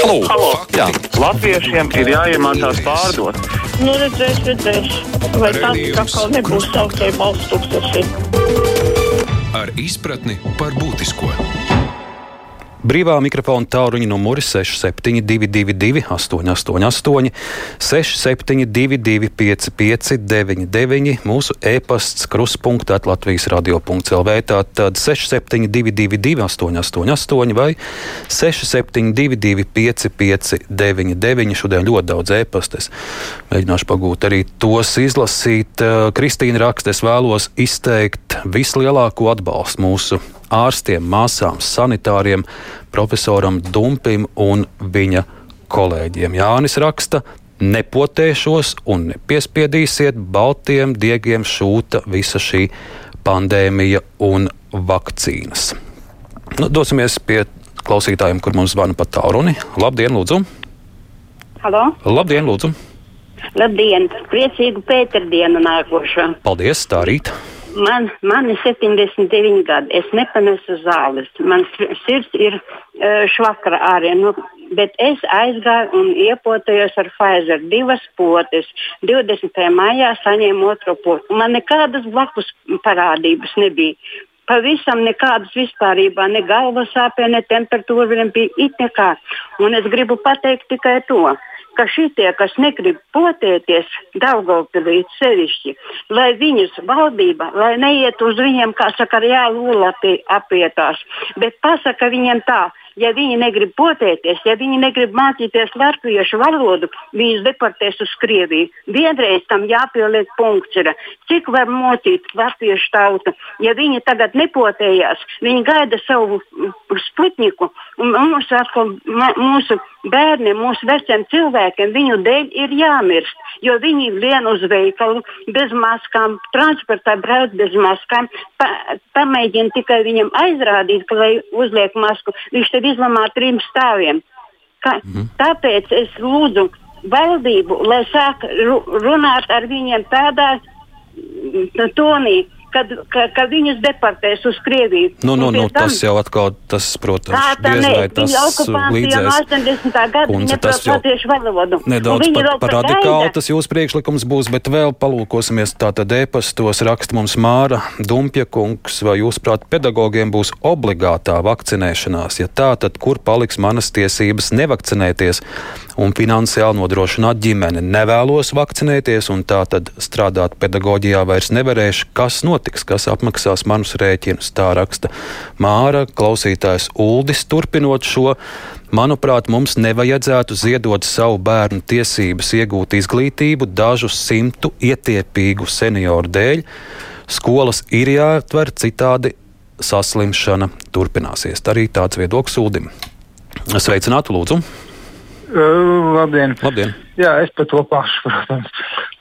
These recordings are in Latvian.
Halo! Halo. Jā, Latviešiem ir jāiemācās pārdot. Nu, redzēs, redzēs. Vai tas atkal nebūs sauktie balsts tūkstoši? ar izpratni par būtisko. Brīvā mikrofona tāluņa numuri 6722, 888, 672, 559, mūsu e-pasts, kruspunkta Latvijas radio.CLV. Tātad 672, 888 vai 672, 559. Šodien ļoti daudz e-pastes. Mēģināšu pagūt arī tos izlasīt. Kristīna raksta, es vēlos izteikt vislielāko atbalstu mūsu ārstiem, māsām, sanitāriem, profesoram Dumpim un viņa kolēģiem. Jānis raksta, nepotēšos un nepiespiedīsiet, baltiem diegiem šūta visa šī pandēmija un vakcīnas. Nu, dosimies pie klausītājiem, kur mums zvana pa tālruni. Labdien, lūdzu! Halo? Labdien, lūdzu! Labdien! Priecīgu pēterdienu nākošo. Paldies, tā rīt! Man, man ir 79 gadi. Es nepanesu zāles. Man sirds ir uh, švakra arī. Nu, bet es aizgāju un iepotējos ar Pfizer divas potes. 20. maijā saņēmu otro potu. Man nekādas blakus parādības nebija. Pavisam nekādas vispārībā, ne galvas sāpē, ne temperatūra, nebija it nekā. Un es gribu pateikt tikai to, ka šitie, kas negrib potēties, Daugavpilī sevišķi, lai viņus valdība, lai neiet uz viņiem, kā saka, ar jālu apietās, bet pasaka viņiem tā, ja viņi negrib potēties, ja viņi negrib mācīties latviešu valodu, viņus deportēs uz Krieviju. Vienreiz tam jāpieliek punkts. Ir. Cik var mocīt latviešu tautu? Ja viņi tagad nepotējās, viņi gaida savu sputniku, un mums atkal, mūsu bērniem, mūsu veciem cilvēkiem, viņu dēļ ir jāmirst, jo viņi lien uz veikalu bez maskām, transportā brauc bez maskām, pa, pamēģina tikai viņam aizrādīt, ka lai uzliek masku, viņš tad izlamā trim stāviem. Ka, mm. Tāpēc es lūdzu valdību, lai sāk ru runāt ar viņiem tādā tonī, kad, ka, ka viņus deportēs uz Krieviju. Nu, nu, Un nu, tam- tas jau atkal, tas, protams, Tā tā diez vai tas okupācija no līdzēs. 80. gada viņa tas jau. Nedaudz Un viņi par, par pat radikālu tas jūsu priekšlikums būs, bet vēl palūkosimies tātad ēpastos raksta mums Māra Dumpja kungs, vai jūs prāt pedagogiem būs obligātā vakcinēšanās? Ja tā, tad kur paliks manas tiesības nevakcinēties un finansiāli nodrošināt ģimeni? Nevēlos vakcinēties un tā tad strādāt pedagoģijā vairs nevarēšu. Kas notiks, kas apmaksās manus rēķinus? Tā raksta Māra, klausītājs Uldis turpinot šo. Manuprāt, mums nevajadzētu ziedot savu bērnu tiesības iegūt izglītību dažu simtu ietiepīgu senioru dēļ. Skolas ir jāatver, citādi saslimšana turpināsies. Tā arī tāds viedoklis Uldim. Sveicinātu, lūdzu! Uh, labdien! Labdien! Jā, es par to pašu, protams,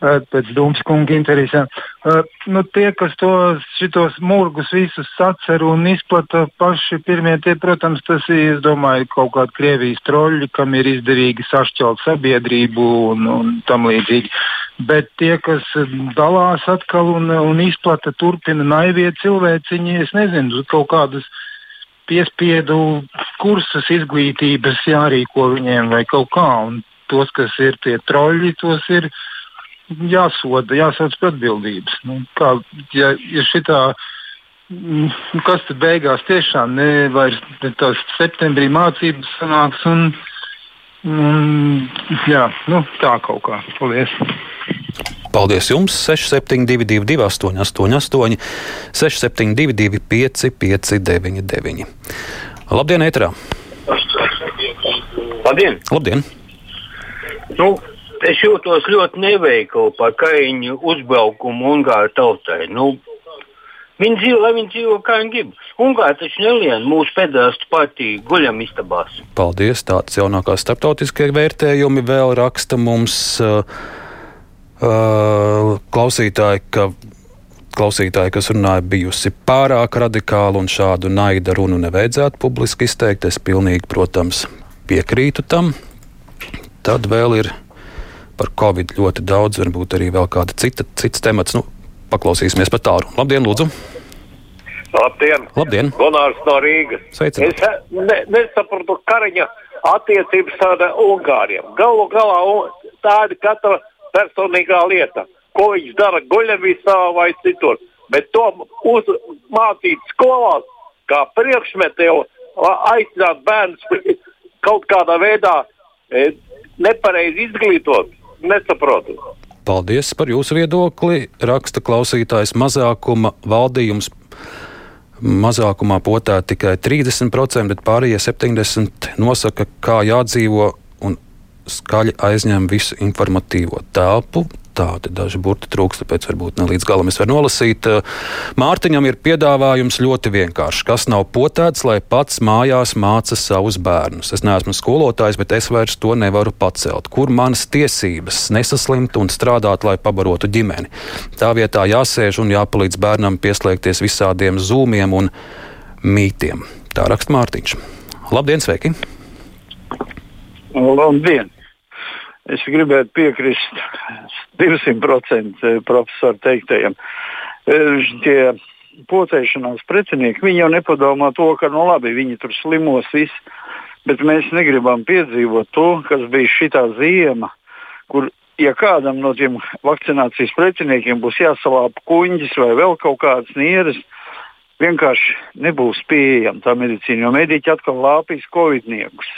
uh, pēc Dūmas kunga interesēm. Uh, nu, tie, kas tos šitos murgus visus sacer un izplata paši pirmie, tie, protams, tas ir, es domāju, kaut kādi Krievijas troļļi, kam ir izdevīgi sašķelt sabiedrību un, un tam līdzīgi. Bet tie, kas dalās atkal un, un izplata, turpina naivie cilvēciņi, es nezinu, kaut kādus piespiedu kursus izglītības jārīko viņiem vai kaut kā. Un tos, kas ir tie troļļi, tos ir jāsoda, jāsauc pie atbildības. Nu, kā, ja, ja šitā, mm, kas tad beigās tiešām ne vairs ne tās septembrī mācības sanāks un, un jā, nu, tā kaut kā. Paldies! Paldies jums! 6722, 888, 672, 559, Labdien, Eterā! Labdien! Labdien! Nu, es jūtos ļoti neveikli par kaimiņu uzbraukumu Ungāru tautai. Nu, Viņi dzīvo, lai viņi dzīvo kā viņi grib. Ungāri taču nelien mūsu federālistu partiju guļam istabās. Paldies! Tāds jaunākā starptautiskie vērtējumi vēl raksta mums uh, klausītāji, ka klausītāji, kas runāja, bijusi pārāk radikāla un šādu naida runu nevajadzētu publiski izteikt. Es pilnīgi, protams, piekrītu tam. Tad vēl ir par covid ļoti daudz, varbūt arī vēl kāda cita, cits temats. Nu, paklausīsimies par tālu. Labdien, lūdzu! Labdien! Labdien. Gunārs no Rīgas. Sveicināti. Es ne, nesapratu Kariņa attiecības ar Ungāriem. Galu galā un- tā ir katra personīgā lieta, ko viņš dara Guļamīsā vai citur. Bet to mācīt skolās, kā priekšmetu jau aicināt bērnus kaut kādā veidā e, nepareizi izglītot, nesaprotu. Paldies par jūsu viedokli. Raksta klausītājs mazākuma valdījums. Mazākumā potē tikai 30%, bet pārējie 70% nosaka, kā jādzīvo skaļi aizņem visu informatīvo telpu. Tādi daži burti trūkst, tāpēc varbūt ne līdz galam es varu nolasīt. Mārtiņam ir piedāvājums ļoti vienkāršs. Kas nav potēts, lai pats mājās māca savus bērnus. Es neesmu skolotājs, bet es vairs to nevaru pacelt. Kur manas tiesības nesaslimt un strādāt, lai pabarotu ģimeni? Tā vietā jāsēž un jāpalīdz bērnam pieslēgties visādiem zūmiem un mītiem. Tā raksta Mārtiņš. Labdien, sveiki! Labdien! Es gribētu piekrist 200% profesoru teiktajam. Eh, Tie potēšanās pretinieki, viņi jau nepadomā to, ka, nu labi, viņi tur slimos viss, bet mēs negribam piedzīvot to, kas bija šitā ziema, kur, ja kādam no tiem vakcinācijas pretiniekiem būs jāsalāpa kuņģis vai vēl kaut kādas nieres, vienkārši nebūs pieejama tā medicīna, jo mediķi atkal lāpīs covidniekus.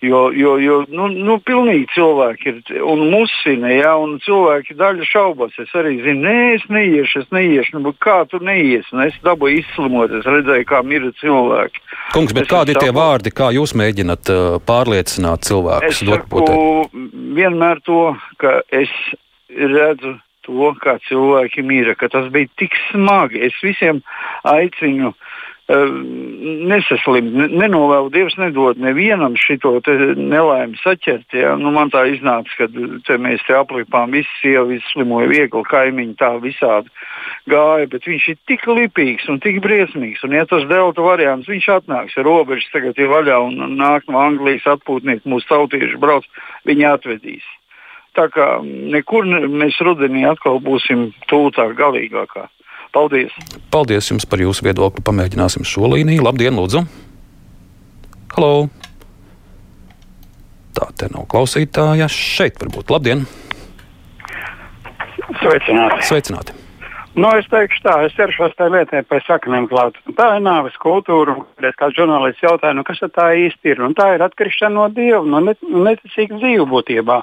Jo, jo, jo nu, nu, pilnīgi cilvēki ir un musina, ja, un cilvēki daļa šaubas. Es arī zinu, nē, es neiešu, es neiešu. Nu, kā tu neiesi? Nu, es dabūju izslimot, es redzēju, kā mirra cilvēki. Kungs, bet Es kādi ir tie saprotu. vārdi, kā jūs mēģināt uh, pārliecināt cilvēkus? Es saku vienmēr to, ka es redzu to, kā cilvēki mīra, ka tas bija tik smagi. Es visiem aicinu uh, nesaslimt, ne- nenovēlu Dievs nedod nevienam šito nelaimi saķert. Ja? Nu, man tā iznāca, ka te mēs te aplipām visi sievi, visi slimoja viegli, kaimiņi tā visādi gāja, bet viņš ir tik lipīgs un tik briesmīgs. Un ja tas delta variants, viņš atnāks, robežas tagad ir vaļā un nāk no Anglijas atpūtnieki, mūsu tautieši brauc, viņi atvedīs. Tā kā nekur ne, mēs rudenī atkal būsim tūlītāk galīgākā. Paldies! Paldies jums par jūsu viedokli. Pamēģināsim šo līniju. Labdien, lūdzu! Halo! Tā te nav klausītāja. Šeit varbūt. Labdien! Sveicināti. Sveicināti! Nu, es teikšu tā, es ķeršos tajā lietā pēc saknēm klāt. Tā ir nāves kultūra, un es kā žurnālists jautāju, nu, kas tā īsti ir. Un tā ir atkarīšana no dieva, no net, neticīgas dzīvu būtībā.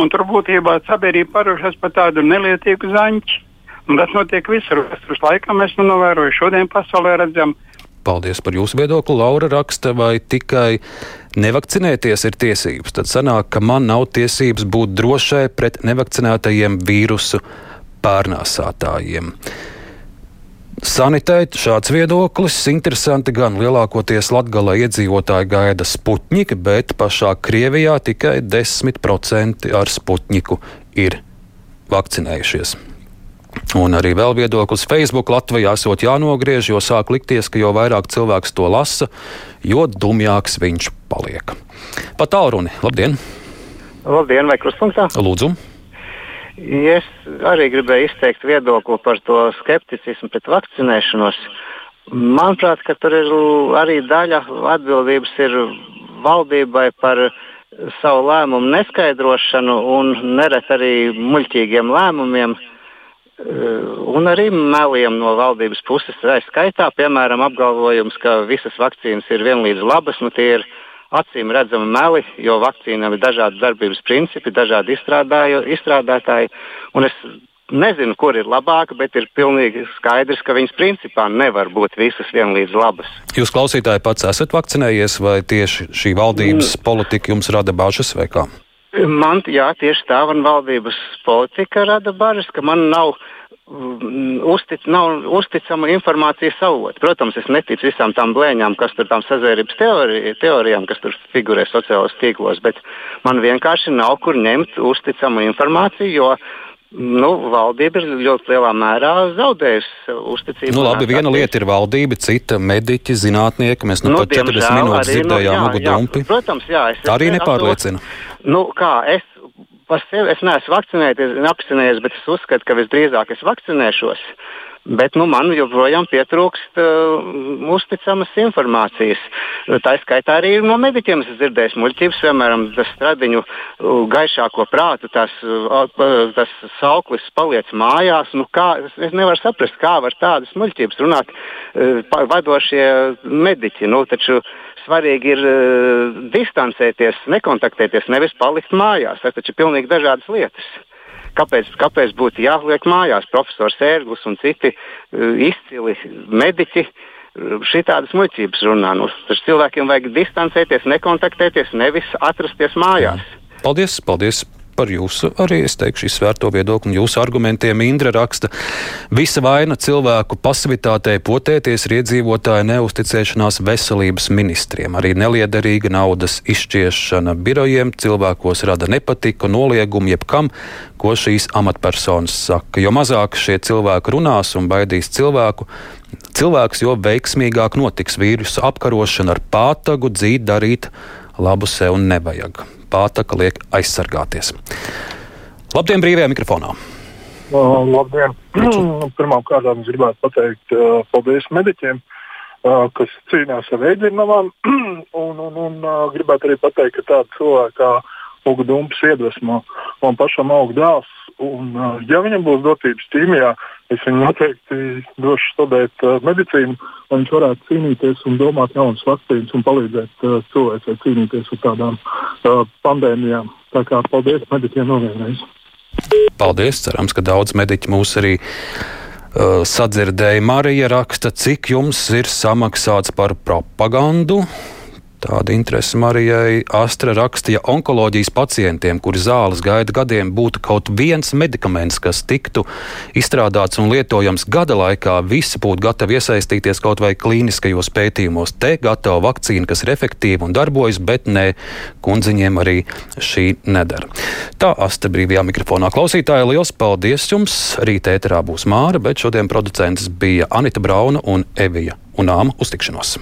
Un tur būtībā sabiedrība parušas par tādu nelietīgu zaņķi. Un tas notiek visur. Vēstures laikā mēs nu novēroju, šodien pasaulē redzam, Paldies par jūsu viedokli. Laura raksta, vai tikai nevakcinēties ir tiesības. Tad sanāk, ka man nav tiesības būt drošai pret nevakcinētajiem vīrusu pārnēsātājiem. Sanitēt šāds viedoklis interesanti gan lielākoties latgalā iedzīvotāji gaida sputņika, bet pašā Krievijā tikai 10% ar sputņiku ir vakcinējušies. Un arī vēl viedoklis Facebook Latvijā esot jānogriež, jo sāk likties, ka jo vairāk cilvēks to lasa, jo dumjāks viņš paliek. Pa tālruni, labdien! Labdien, vai krustpunktā? Lūdzu! Es arī gribēju izteikt viedokli par to skepticismu pret vakcinēšanos. Manuprāt, ka tur ir arī daļa atbildības ir valdībai par savu lēmumu neskaidrošanu un neret arī muļķīgiem lēmumiem. Un arī meliem no valdības puses. Tā skaitā, piemēram, apgalvojums, ka visas vakcīnas ir vienlīdz labas. Nu, tie ir acīm redzami meli, jo vakcīnām ir dažādi darbības principi, dažādi izstrādātāji. Un es nezinu, kur ir labāka, bet ir pilnīgi skaidrs, ka viņas principā nevar būt visas vienlīdz labas. Jūs klausītāji pats esat vakcinējies, vai tieši šī valdības politika jums rada bažas vai kā? Man jā, tieši tā man valdības politika rada bažas, ka man nav. mm, Uztic, nav uzticama informācijas avota. Protams, es neticu visām tām blēņām, kas tur tām sazvērības teori, teorijām, kas tur figurē sociālajos tīklos, bet man vienkārši nav kur ņemt uzticamu informāciju, jo nu, valdība ir ļoti lielā mērā zaudējusi uzticību. Nu, labi, viena lieta ir valdība, cita mediķi, zinātnieki. Mēs nu, nu pat 40 diemžēl minūtes arī, dzirdējām jā, Ugu Dumpi. Protams, jā. Es, Tā arī nepārliecina. Nu, kā es par sevi es neesmu vakcinējies, vakcinējies, bet es uzskatu, ka visdrīzāk es vakcinēšos. Bet nu, man joprojām pietrūkst uh, uzticamas informācijas. Tā skaitā arī no mediķiem es dzirdēju muļķības, piemēram, tas stradiņu uh, gaišāko prātu, tas, uh, tas sauklis paliec mājās. Nu, kā, es nevaru saprast, kā var tādas muļķības runāt uh, vadošie mediķi. Nu, taču svarīgi ir uh, distancēties, nekontaktēties, nevis palikt mājās. Tas taču ir pilnīgi dažādas lietas. Kāpēc, kāpēc būtu jāliek mājās profesors Ērglis un citi uh, izcili mediķi? Šitādas muļķības runā. Nu, cilvēkiem vajag distancēties, nekontaktēties, nevis atrasties mājās. Paldies! paldies par jūsu arī, es teikšu, izsvērto viedokli un jūsu argumentiem. Indra raksta, visa vaina cilvēku pasivitātei potēties ir iedzīvotāja neusticēšanās veselības ministriem. Arī neliederīga naudas izšķiešana birojiem cilvēkos rada nepatiku, noliegumu jebkam, ko šīs amatpersonas saka. Jo mazāk šie cilvēki runās un baidīs cilvēku, cilvēks, jo veiksmīgāk notiks vīrusu apkarošana ar pātagu, dzīt darīt labu sev nevajag pātaka liek aizsargāties. Labdien, brīvajā mikrofonā! Uh, labdien! Pirmkārt, gribētu pateikt uh, paldies mediķiem, uh, kas cīnās ar ēdinamām. un, un, un uh, gribētu arī pateikt, ka tāda cilvēka kā Dumps iedvesmo man pašam aug dēls. Un, ja viņam būs dotības ķīmijā, es viņu noteikti došu studēt medicīnu, lai viņš varētu cīnīties un domāt jaunas vakcīnas un palīdzēt cilvēcei cīnīties ar tādām pandēmijām. Tā kā paldies mediķiem no vienreiz. Paldies! Cerams, ka daudz mediķi mūs arī sadzirdēja. Marija raksta, cik jums ir samaksāts par propagandu. Tāda interese Marijai Astra raksta, ja onkoloģijas pacientiem, kuri zāles gaida gadiem, būtu kaut viens medikaments, kas tiktu izstrādāts un lietojams gada laikā, visi būtu gatavi iesaistīties kaut vai klīniskajos pētījumos. Te gatava vakcīna, kas ir efektīva un darbojas, bet nē, kundziņiem arī šī nedara. Tā Astra brīvajā mikrofonā klausītāja, liels paldies jums! Rīt ēterā būs Māra, bet šodien producents bija Anita Brauna un Evija Unāma uztikšanos.